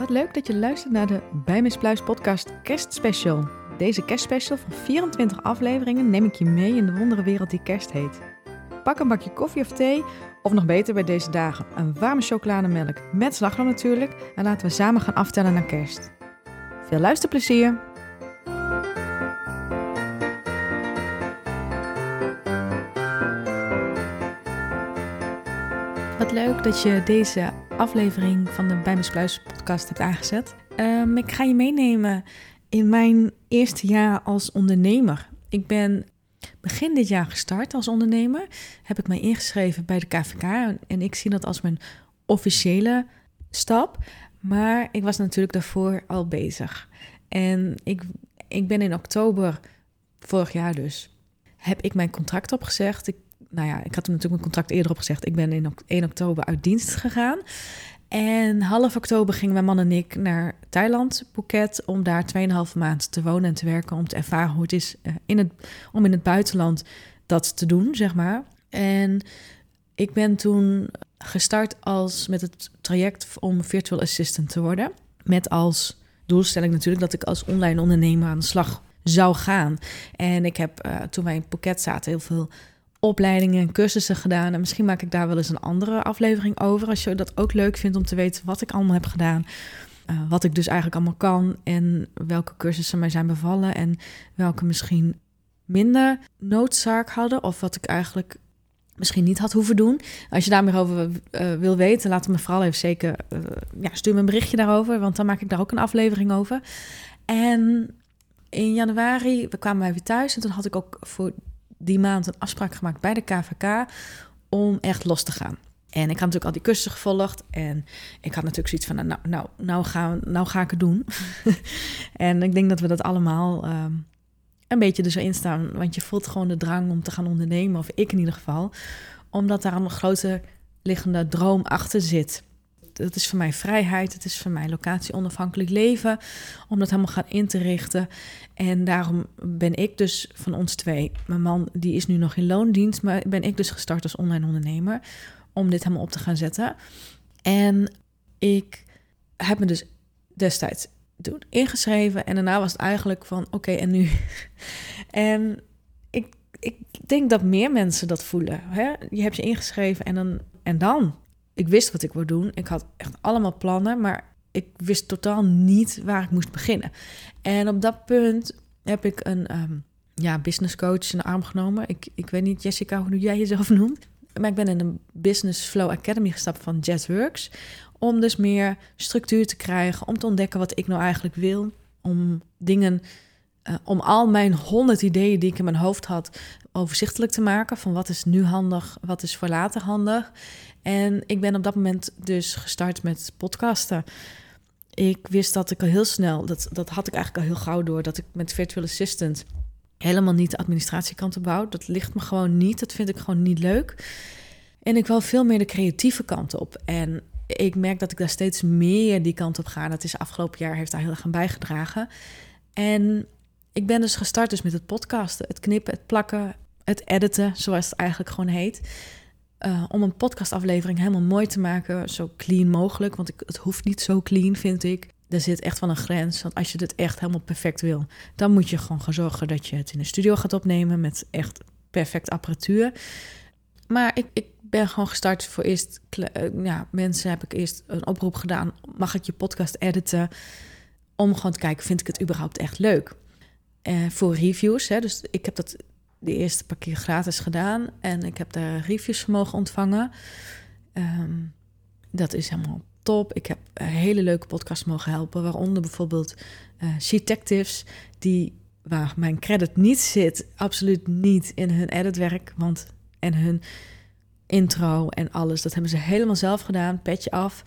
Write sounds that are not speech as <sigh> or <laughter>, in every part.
Wat leuk dat je luistert naar de Bij Miss Pluis podcast kerstspecial. Deze kerstspecial van 24 afleveringen neem ik je mee in de wondere wereld die kerst heet. Pak een bakje koffie of thee, of nog beter bij deze dagen, een warme chocolademelk met slagroom natuurlijk. En laten we samen gaan aftellen naar kerst. Veel luisterplezier! Leuk dat je deze aflevering van de Bij Pluis podcast hebt aangezet. Ehm, ik ga je meenemen in mijn eerste jaar als ondernemer. Ik ben begin dit jaar gestart als ondernemer. Heb ik mij ingeschreven bij de KVK en ik zie dat als mijn officiële stap. Maar ik was natuurlijk daarvoor al bezig. En ik, ik ben in oktober vorig jaar dus, heb ik mijn contract opgezegd. Ik, nou ja, ik had hem natuurlijk mijn contract eerder opgezegd. Ik ben in 1 oktober uit dienst gegaan. En half oktober gingen mijn man en ik naar Thailand, Phuket, om daar 2,5 maand te wonen en te werken. Om te ervaren hoe het is eh, in het, om in het buitenland dat te doen, zeg maar. En ik ben toen gestart als met het traject om virtual assistant te worden. Met als doelstelling natuurlijk dat ik als online ondernemer aan de slag zou gaan. En ik heb uh, toen wij in Phuket zaten heel veel opleidingen en cursussen gedaan. En misschien maak ik daar wel eens een andere aflevering over. Als je dat ook leuk vindt om te weten wat ik allemaal heb gedaan. Uh, wat ik dus eigenlijk allemaal kan. En welke cursussen mij zijn bevallen. En welke misschien minder noodzaak hadden. Of wat ik eigenlijk misschien niet had hoeven doen. Als je daar meer over uh, wil weten, laat me vooral even zeker... Uh, ja, stuur me een berichtje daarover. Want dan maak ik daar ook een aflevering over. En in januari, we kwamen wij weer thuis. En toen had ik ook voor die maand een afspraak gemaakt bij de KVK om echt los te gaan. En ik had natuurlijk al die cursussen gevolgd. En ik had natuurlijk zoiets van, nou, nou, nou, ga, nou ga ik het doen. <laughs> en ik denk dat we dat allemaal um, een beetje dus erin staan. Want je voelt gewoon de drang om te gaan ondernemen. Of ik in ieder geval. Omdat daar een grote liggende droom achter zit. Dat is voor mij vrijheid. Het is voor mij locatie onafhankelijk leven. Om dat helemaal gaan in te richten. En daarom ben ik dus van ons twee, mijn man die is nu nog in loondienst, maar ben ik dus gestart als online ondernemer om dit helemaal op te gaan zetten. En ik heb me dus destijds ingeschreven en daarna was het eigenlijk van oké en nu. <laughs> en ik, ik denk dat meer mensen dat voelen. Hè? Je hebt je ingeschreven en dan, en dan. Ik wist wat ik wou doen. Ik had echt allemaal plannen, maar ik wist totaal niet waar ik moest beginnen. En op dat punt heb ik een um, ja, business coach in de arm genomen. Ik, ik weet niet, Jessica, hoe jij jezelf noemt. Maar ik ben in een Business Flow Academy gestapt van JetWorks. Om dus meer structuur te krijgen, om te ontdekken wat ik nou eigenlijk wil. Om dingen, uh, om al mijn honderd ideeën die ik in mijn hoofd had, overzichtelijk te maken. Van wat is nu handig, wat is voor later handig. En ik ben op dat moment dus gestart met podcasten ik wist dat ik al heel snel, dat, dat had ik eigenlijk al heel gauw door, dat ik met Virtual Assistant helemaal niet de administratiekant op bouw. Dat ligt me gewoon niet. Dat vind ik gewoon niet leuk. En ik wil veel meer de creatieve kant op. En ik merk dat ik daar steeds meer die kant op ga. Dat is afgelopen jaar heeft daar heel erg aan bijgedragen. En ik ben dus gestart dus met het podcasten, het knippen, het plakken, het editen, zoals het eigenlijk gewoon heet. Uh, om een podcastaflevering helemaal mooi te maken, zo clean mogelijk. Want ik, het hoeft niet zo clean, vind ik. Er zit echt wel een grens. Want als je dit echt helemaal perfect wil, dan moet je gewoon gaan zorgen dat je het in de studio gaat opnemen met echt perfect apparatuur. Maar ik, ik ben gewoon gestart voor eerst. Uh, ja, mensen heb ik eerst een oproep gedaan. Mag ik je podcast editen? Om gewoon te kijken, vind ik het überhaupt echt leuk? Uh, voor reviews. Hè? Dus ik heb dat de eerste paar keer gratis gedaan. En ik heb daar reviews mogen ontvangen. Um, dat is helemaal top. Ik heb hele leuke podcasts mogen helpen. Waaronder bijvoorbeeld uh, Detectives. Die, waar mijn credit niet zit. Absoluut niet in hun editwerk. Want, en hun intro en alles. Dat hebben ze helemaal zelf gedaan. Petje af.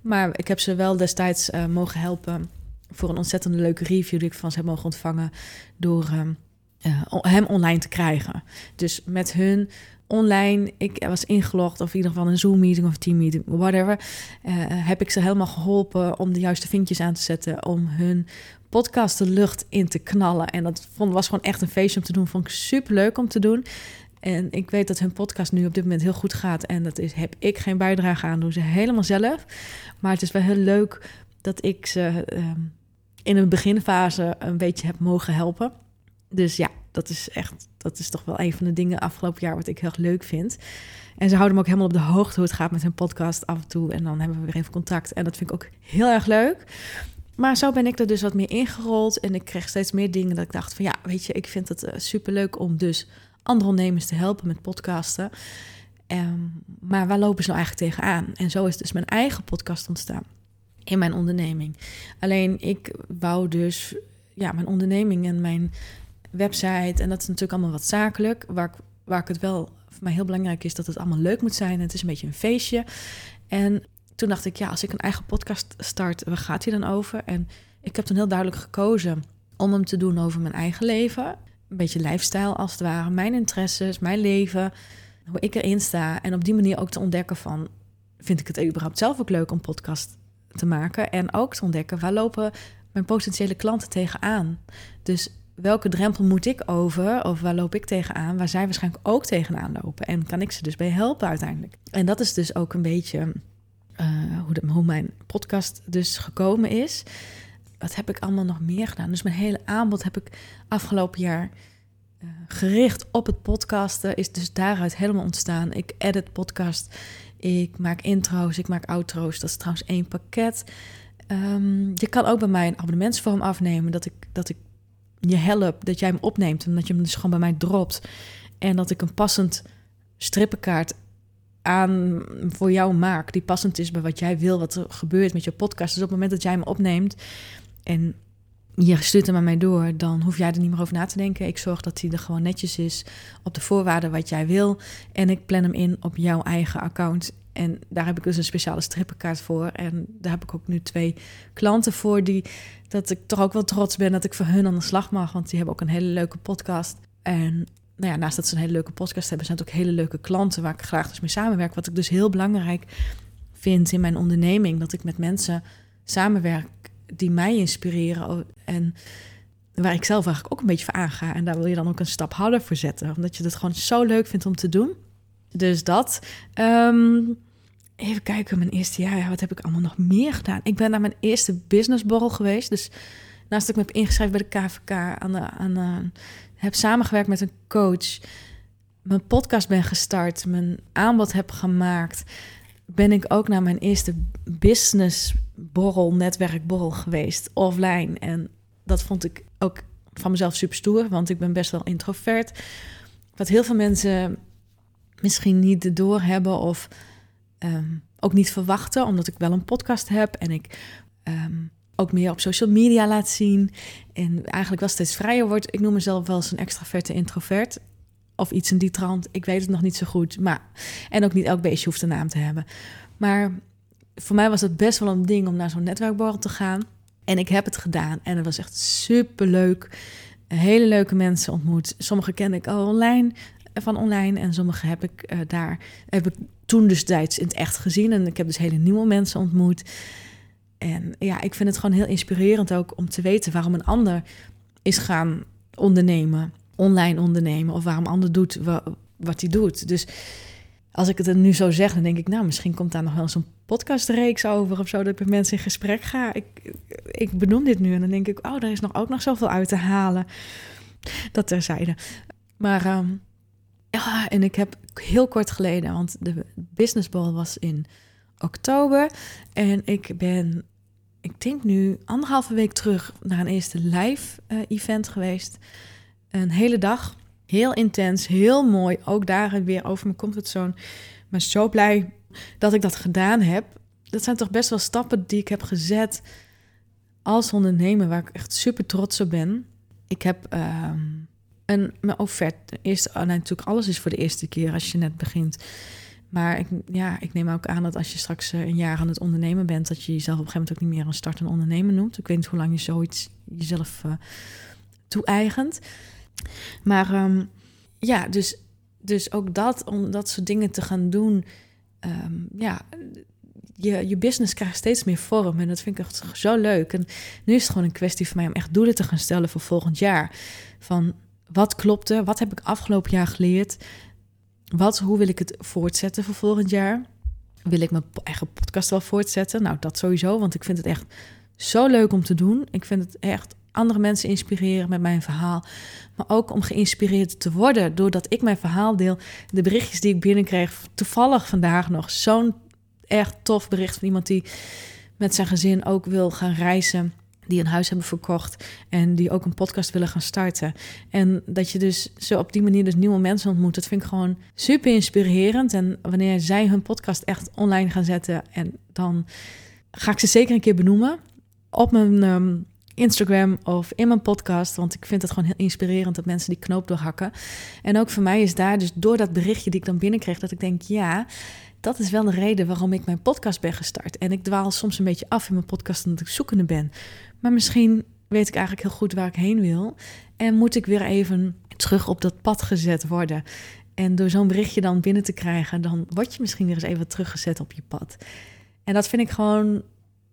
Maar ik heb ze wel destijds uh, mogen helpen. Voor een ontzettend leuke review die ik van ze heb mogen ontvangen. Door... Um, uh, hem online te krijgen. Dus met hun online, ik was ingelogd of in ieder geval een Zoom meeting of team meeting, whatever, uh, heb ik ze helemaal geholpen om de juiste vinkjes aan te zetten om hun podcast de lucht in te knallen. En dat vond, was gewoon echt een feestje om te doen. Vond ik super leuk om te doen. En ik weet dat hun podcast nu op dit moment heel goed gaat. En dat is, heb ik geen bijdrage aan, doen ze helemaal zelf. Maar het is wel heel leuk dat ik ze ehm, in een beginfase een beetje heb mogen helpen. Dus ja, dat is echt, dat is toch wel een van de dingen afgelopen jaar wat ik heel erg leuk vind. En ze houden me ook helemaal op de hoogte hoe het gaat met hun podcast af en toe. En dan hebben we weer even contact. En dat vind ik ook heel erg leuk. Maar zo ben ik er dus wat meer ingerold. En ik kreeg steeds meer dingen dat ik dacht van ja, weet je, ik vind het uh, superleuk om dus andere ondernemers te helpen met podcasten. Um, maar waar lopen ze nou eigenlijk tegenaan? En zo is dus mijn eigen podcast ontstaan in mijn onderneming. Alleen ik wou dus ja, mijn onderneming en mijn website. En dat is natuurlijk allemaal wat zakelijk. Waar waar ik het wel voor mij heel belangrijk is dat het allemaal leuk moet zijn. Het is een beetje een feestje. En toen dacht ik, ja, als ik een eigen podcast start, waar gaat hij dan over? En ik heb toen heel duidelijk gekozen om hem te doen over mijn eigen leven. Een beetje lifestyle als het ware. Mijn interesses, mijn leven, hoe ik erin sta. En op die manier ook te ontdekken van, vind ik het überhaupt zelf ook leuk om podcast te maken? En ook te ontdekken, waar lopen mijn potentiële klanten tegenaan? Dus welke drempel moet ik over? Of waar loop ik tegenaan? Waar zij waarschijnlijk ook tegenaan lopen? En kan ik ze dus bij helpen uiteindelijk? En dat is dus ook een beetje uh, hoe, hoe mijn podcast dus gekomen is. Wat heb ik allemaal nog meer gedaan? Dus mijn hele aanbod heb ik afgelopen jaar uh, gericht op het podcasten. Is dus daaruit helemaal ontstaan. Ik edit podcast. Ik maak intro's, ik maak outro's. Dat is trouwens één pakket. Um, je kan ook bij mij een abonnementsvorm afnemen. Dat ik, dat ik je help, dat jij hem opneemt en dat je hem dus gewoon bij mij dropt. En dat ik een passend strippenkaart aan voor jou maak, die passend is bij wat jij wil, wat er gebeurt met je podcast. Dus op het moment dat jij hem opneemt en je stuurt hem aan mij door, dan hoef jij er niet meer over na te denken. Ik zorg dat hij er gewoon netjes is op de voorwaarden wat jij wil. En ik plan hem in op jouw eigen account. En daar heb ik dus een speciale strippenkaart voor. En daar heb ik ook nu twee klanten voor die dat ik toch ook wel trots ben dat ik voor hun aan de slag mag. Want die hebben ook een hele leuke podcast. En nou ja, naast dat ze een hele leuke podcast hebben, zijn het ook hele leuke klanten waar ik graag dus mee samenwerk. Wat ik dus heel belangrijk vind in mijn onderneming. Dat ik met mensen samenwerk die mij inspireren. En waar ik zelf eigenlijk ook een beetje voor aanga. En daar wil je dan ook een stap harder voor zetten. Omdat je het gewoon zo leuk vindt om te doen. Dus dat. Um, Even kijken, mijn eerste jaar, ja, wat heb ik allemaal nog meer gedaan? Ik ben naar mijn eerste businessborrel geweest. Dus naast dat ik me heb ingeschreven bij de KVK, aan de, aan heb samengewerkt met een coach, mijn podcast ben gestart, mijn aanbod heb gemaakt, ben ik ook naar mijn eerste businessborrel, netwerkborrel geweest, offline. En dat vond ik ook van mezelf super stoer, want ik ben best wel introvert. Wat heel veel mensen misschien niet door hebben of Ehm, ook niet verwachten, omdat ik wel een podcast heb en ik ehm, ook meer op social media laat zien. En eigenlijk wel steeds vrijer wordt. Ik noem mezelf wel eens een extraverte introvert. Of iets in die trant. Ik weet het nog niet zo goed. Maar, en ook niet elk beestje hoeft een naam te hebben. Maar voor mij was het best wel een ding om naar zo'n netwerkborrel te gaan. En ik heb het gedaan. En het was echt super leuk. Hele leuke mensen ontmoet. Sommige kende ik al online, van online. En sommige heb ik uh, daar heb ik toen destijds in het echt gezien. En ik heb dus hele nieuwe mensen ontmoet. En ja, ik vind het gewoon heel inspirerend ook om te weten waarom een ander is gaan ondernemen, online ondernemen, of waarom een ander doet wat, hij doet. Dus als ik het er nu zo zeg, dan denk ik, nou, misschien komt daar nog wel zo'n podcastreeks over of zo, dat ik met mensen in gesprek ga. Ik, ik benoem dit nu en dan denk ik, oh, daar is nog ook nog zoveel uit te halen. Dat terzijde. Maar um, ja, en ik heb heel kort geleden, want de Business Ball was in oktober. En ik ben, ik denk nu anderhalve week terug naar een eerste live uh, event geweest. Een hele dag. Heel intens, heel mooi. Ook daar weer over mijn comfortzone. Maar zo blij dat ik dat gedaan heb. Dat zijn toch best wel stappen die ik heb gezet als ondernemer, waar ik echt super trots op ben. Ik heb uh, en mijn offerte, eerst, oh, natuurlijk alles is voor de eerste keer als je net begint. Maar ik, ja, ik neem ook aan dat als je straks eh, een jaar aan het ondernemen bent, dat je jezelf op een gegeven moment ook niet meer een startende ondernemer noemt. Ik weet niet hoe lang je zoiets jezelf uh, toe-eigent. Maar um, ja, dus, dus ook dat, om dat soort dingen te gaan doen, um, ja, je, je business krijgt steeds meer vorm. En dat vind ik echt zo leuk. En nu is het gewoon een kwestie voor mij om echt doelen te gaan stellen voor volgend jaar. Van wat klopte? Wat heb ik afgelopen jaar geleerd? Wat, hoe wil ik het voortzetten voor volgend jaar? Wil ik mijn eigen podcast wel voortzetten? Nou, dat sowieso, want ik vind het echt zo leuk om te doen. Ik vind het echt andere mensen inspireren met mijn verhaal. Maar ook om geïnspireerd te worden doordat ik mijn verhaal deel. De berichtjes die ik binnenkreeg, toevallig vandaag nog zo'n echt tof bericht van iemand die met zijn gezin ook wil gaan reizen. Die een huis hebben verkocht en die ook een podcast willen gaan starten. En dat je dus zo op die manier dus nieuwe mensen ontmoet. Dat vind ik gewoon super inspirerend. En wanneer zij hun podcast echt online gaan zetten, en dan ga ik ze zeker een keer benoemen op mijn ehm, Instagram of in mijn podcast. Want ik vind het gewoon heel inspirerend dat mensen die knoop doorhakken. En ook voor mij is daar dus door dat berichtje die ik dan binnenkreeg, dat ik denk, ja, dat is wel de reden waarom ik mijn podcast ben gestart. En ik dwaal soms een beetje af in mijn podcast omdat ik zoekende ben. Maar misschien weet ik eigenlijk heel goed waar ik heen wil. En moet ik weer even terug op dat pad gezet worden. En door zo'n berichtje dan binnen te krijgen, dan word je misschien weer eens even teruggezet op je pad. En dat vind ik gewoon,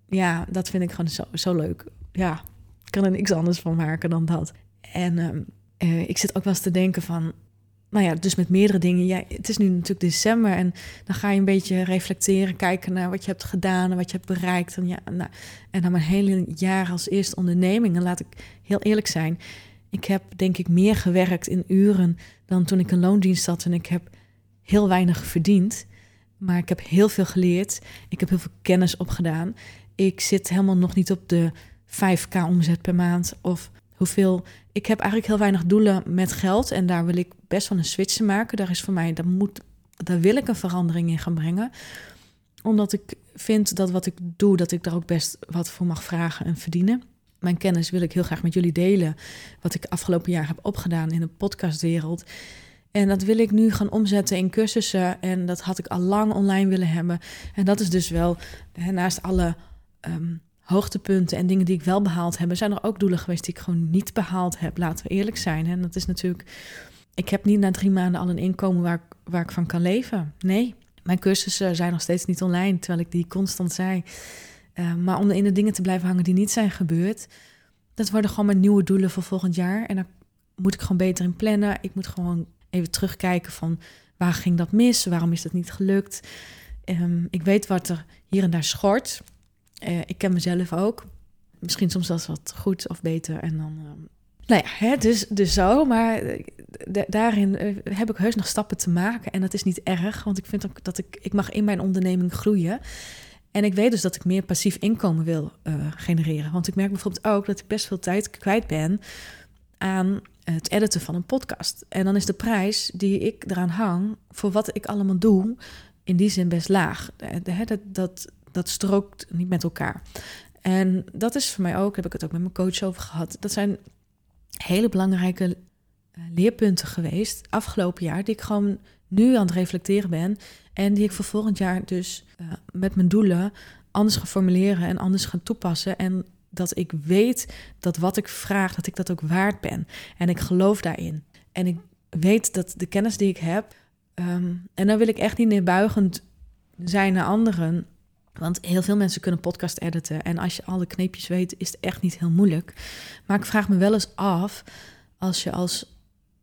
ja, dat vind ik gewoon zo, zo leuk. Ja, ik kan er niks anders van maken dan dat. En ehm, eh, ik zit ook wel eens te denken van, nou ja, dus met meerdere dingen. Ja, het is nu natuurlijk december en dan ga je een beetje reflecteren, kijken naar wat je hebt gedaan en wat je hebt bereikt. En, ja, nou, en dan mijn hele jaar als eerste onderneming. En laat ik heel eerlijk zijn, ik heb denk ik meer gewerkt in uren dan toen ik een loondienst had en ik heb heel weinig verdiend. Maar ik heb heel veel geleerd. Ik heb heel veel kennis opgedaan. Ik zit helemaal nog niet op de 5k omzet per maand of hoeveel. Ik heb eigenlijk heel weinig doelen met geld en daar wil ik best wel een switch maken. Daar is voor mij, daar, moet, daar wil ik een verandering in gaan brengen. Omdat ik vind dat wat ik doe, dat ik daar ook best wat voor mag vragen en verdienen. Mijn kennis wil ik heel graag met jullie delen. Wat ik afgelopen jaar heb opgedaan in de podcastwereld. En dat wil ik nu gaan omzetten in cursussen. En dat had ik al lang online willen hebben. En dat is dus wel, naast alle ehm, hoogtepunten en dingen die ik wel behaald heb, zijn er ook doelen geweest die ik gewoon niet behaald heb. Laten we eerlijk zijn. En dat is natuurlijk, ik heb niet na drie maanden al een inkomen waar, waar ik van kan leven. Nee, mijn cursussen zijn nog steeds niet online, terwijl ik die constant zei. Uh, maar om in de dingen te blijven hangen die niet zijn gebeurd, dat worden gewoon mijn nieuwe doelen voor volgend jaar. En daar moet ik gewoon beter in plannen. Ik moet gewoon even terugkijken van waar ging dat mis? Waarom is dat niet gelukt? Um, ik weet wat er hier en daar schort. Uh, ik ken mezelf ook. Misschien soms dat wat goed of beter. En dan. Um, nou ja, hè, dus, dus zo. Maar eh, daarin uh, heb ik heus nog stappen te maken. En dat is niet erg, want ik vind ook dat ik, ik mag in mijn onderneming groeien. En ik weet dus dat ik meer passief inkomen wil genereren. Want ik merk bijvoorbeeld ook dat ik best veel tijd kwijt ben aan het editen van een podcast. En dan is de prijs die ik eraan hang voor wat ik allemaal doe, in die zin best laag. Dat, dat, dat strookt niet met elkaar. En dat is voor mij ook, heb ik het ook met mijn coach over gehad. Dat zijn hele belangrijke eh, leerpunten geweest afgelopen jaar, die ik gewoon nu aan het reflecteren ben. En die ik voor volgend jaar dus uh, met mijn doelen anders ga formuleren en anders gaan toepassen. En dat ik weet dat wat ik vraag, dat ik dat ook waard ben. En ik geloof daarin. En ik weet dat de kennis die ik heb. Um, en dan wil ik echt niet neerbuigend zijn naar anderen. Want heel veel mensen kunnen podcast editen. En als je alle kneepjes weet, is het echt niet heel moeilijk. Maar ik vraag me wel eens af, als je als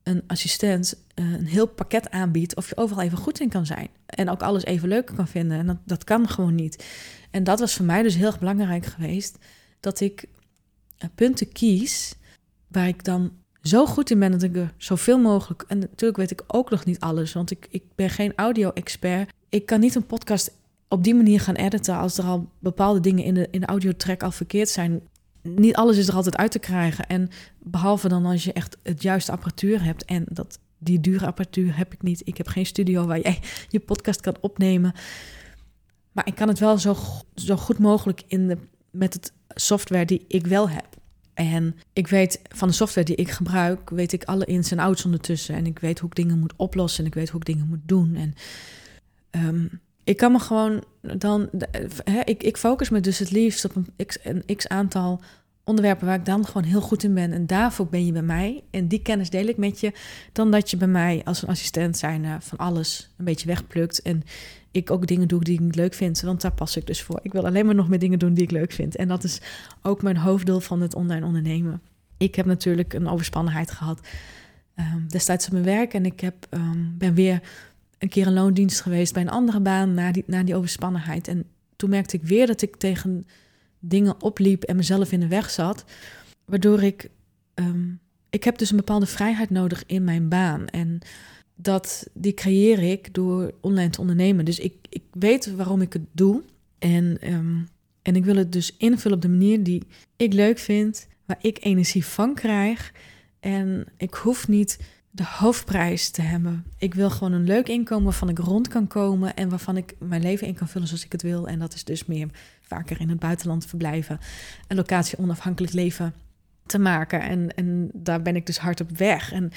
een assistent eh, een heel pakket aanbiedt, of je overal even goed in kan zijn. En ook alles even leuk kan vinden. En dat, dat kan gewoon niet. En dat was voor mij dus heel erg belangrijk geweest dat ik eh, punten kies waar ik dan zo goed in ben dat ik er zoveel mogelijk. En natuurlijk weet ik ook nog niet alles, want ik, ik ben geen audio-expert. Ik kan niet een podcast op die manier gaan editen als er al bepaalde dingen in de, in de audiotrack al verkeerd zijn. Niet alles is er altijd uit te krijgen. En behalve dan als je echt het juiste apparatuur hebt. En dat, die dure apparatuur heb ik niet. Ik heb geen studio waar jij je podcast kan opnemen. Maar ik kan het wel zo, zo goed mogelijk in de, met het software die ik wel heb. En ik weet van de software die ik gebruik, weet ik alle ins en outs ondertussen. En ik weet hoe ik dingen moet oplossen en ik weet hoe ik dingen moet doen. En um, ik kan me gewoon dan. Hè, ik, ik focus me dus het liefst op een x, een x aantal onderwerpen waar ik dan gewoon heel goed in ben. En daarvoor ben je bij mij. En die kennis deel ik met je. Dan dat je bij mij als een assistent zijn van alles een beetje wegplukt. En ik ook dingen doe die ik niet leuk vind. Want daar pas ik dus voor. Ik wil alleen maar nog meer dingen doen die ik leuk vind. En dat is ook mijn hoofddoel van het online ondernemen. Ik heb natuurlijk een overspannenheid gehad um, destijds op mijn werk. En ik heb, um, ben weer een keer een loondienst geweest bij een andere baan na die, na die overspannenheid. En toen merkte ik weer dat ik tegen dingen opliep en mezelf in de weg zat. Waardoor ik. ehm, ik heb dus een bepaalde vrijheid nodig in mijn baan. En dat, die creëer ik door online te ondernemen. Dus ik, ik weet waarom ik het doe. En, ehm, en ik wil het dus invullen op de manier die ik leuk vind, waar ik energie van krijg. En ik hoef niet de hoofdprijs te hebben. Ik wil gewoon een leuk inkomen waarvan ik rond kan komen en waarvan ik mijn leven in kan vullen zoals ik het wil. En dat is dus meer vaker in het buitenland verblijven, een locatie onafhankelijk leven te maken. En, en daar ben ik dus hard op weg. En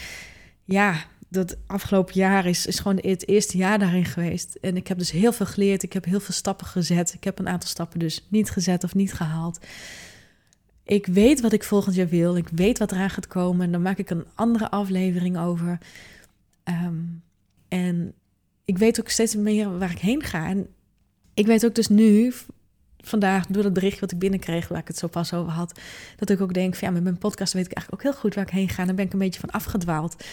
ja, dat afgelopen jaar is, is gewoon het eerste jaar daarin geweest. En ik heb dus heel veel geleerd. Ik heb heel veel stappen gezet. Ik heb een aantal stappen dus niet gezet of niet gehaald. Ik weet wat ik volgend jaar wil. Ik weet wat eraan gaat komen. En dan maak ik een andere aflevering over. Ehm, en ik weet ook steeds meer waar ik heen ga. En ik weet ook dus nu, vandaag, door dat bericht wat ik binnenkreeg, waar ik het zo pas over had, dat ik ook denk: van ja, met mijn podcast weet ik eigenlijk ook heel goed waar ik heen ga. Dan ben ik een beetje van afgedwaald.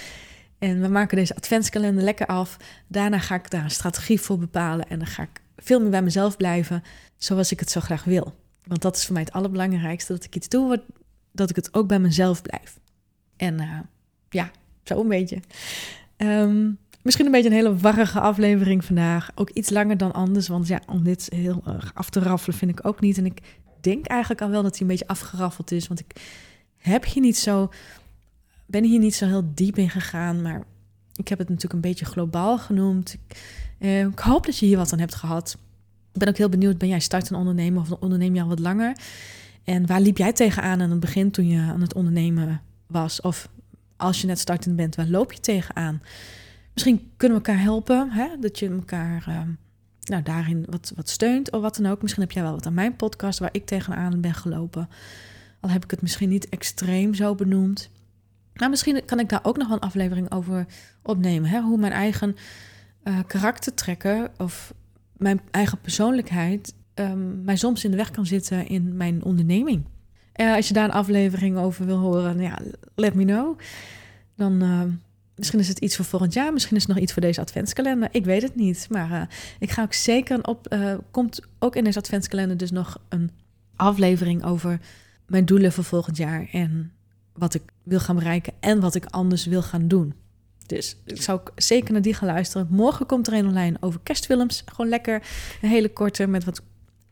En we maken deze adventskalender lekker af. Daarna ga ik daar een strategie voor bepalen. En dan ga ik veel meer bij mezelf blijven, zoals ik het zo graag wil. Want dat is voor mij het allerbelangrijkste: dat ik iets doe, dat ik het ook bij mezelf blijf. En uh, ja, zo een beetje. Um, misschien een beetje een hele warrige aflevering vandaag. Ook iets langer dan anders. Want ja, om dit heel erg af te raffelen vind ik ook niet. En ik denk eigenlijk al wel dat hij een beetje afgeraffeld is. Want ik heb hier niet zo ben hier niet zo heel diep in gegaan, maar ik heb het natuurlijk een beetje globaal genoemd. Ik, eh, ik hoop dat je hier wat aan hebt gehad. Ik ben ook heel benieuwd, ben jij start een ondernemer of onderneem je al wat langer? En waar liep jij tegenaan aan het begin toen je aan het ondernemen was? Of als je net startend bent, waar loop je tegenaan? Misschien kunnen we elkaar helpen, hè? dat je elkaar uh, nou, daarin wat, wat steunt of wat dan ook. Misschien heb jij wel wat aan mijn podcast waar ik tegenaan ben gelopen. Al heb ik het misschien niet extreem zo benoemd. Nou, misschien kan ik daar ook nog een aflevering over opnemen. Hè? Hoe mijn eigen uh, karaktertrekken of mijn eigen persoonlijkheid um, mij soms in de weg kan zitten in mijn onderneming. Als je daar een aflevering over wil horen, ja, let me know. Dan uh, misschien is het iets voor volgend jaar, misschien is het nog iets voor deze adventskalender. Ik weet het niet, maar ik ga ook zeker op. komt ook in deze adventskalender dus nog een aflevering over mijn doelen voor volgend jaar en wat ik wil gaan bereiken en wat ik anders wil gaan doen. Dus ik zou ook zeker naar die gaan luisteren. Morgen komt er een online over kerstfilms. Gewoon lekker een hele korte met wat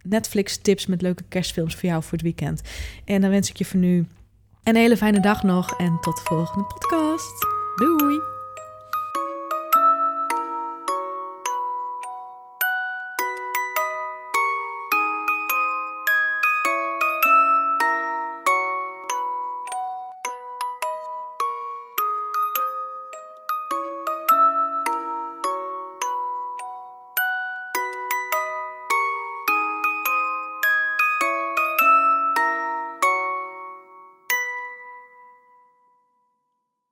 Netflix-tips met leuke kerstfilms voor jou voor het weekend. En dan wens ik je voor nu een hele fijne dag nog en tot de volgende podcast. Doei!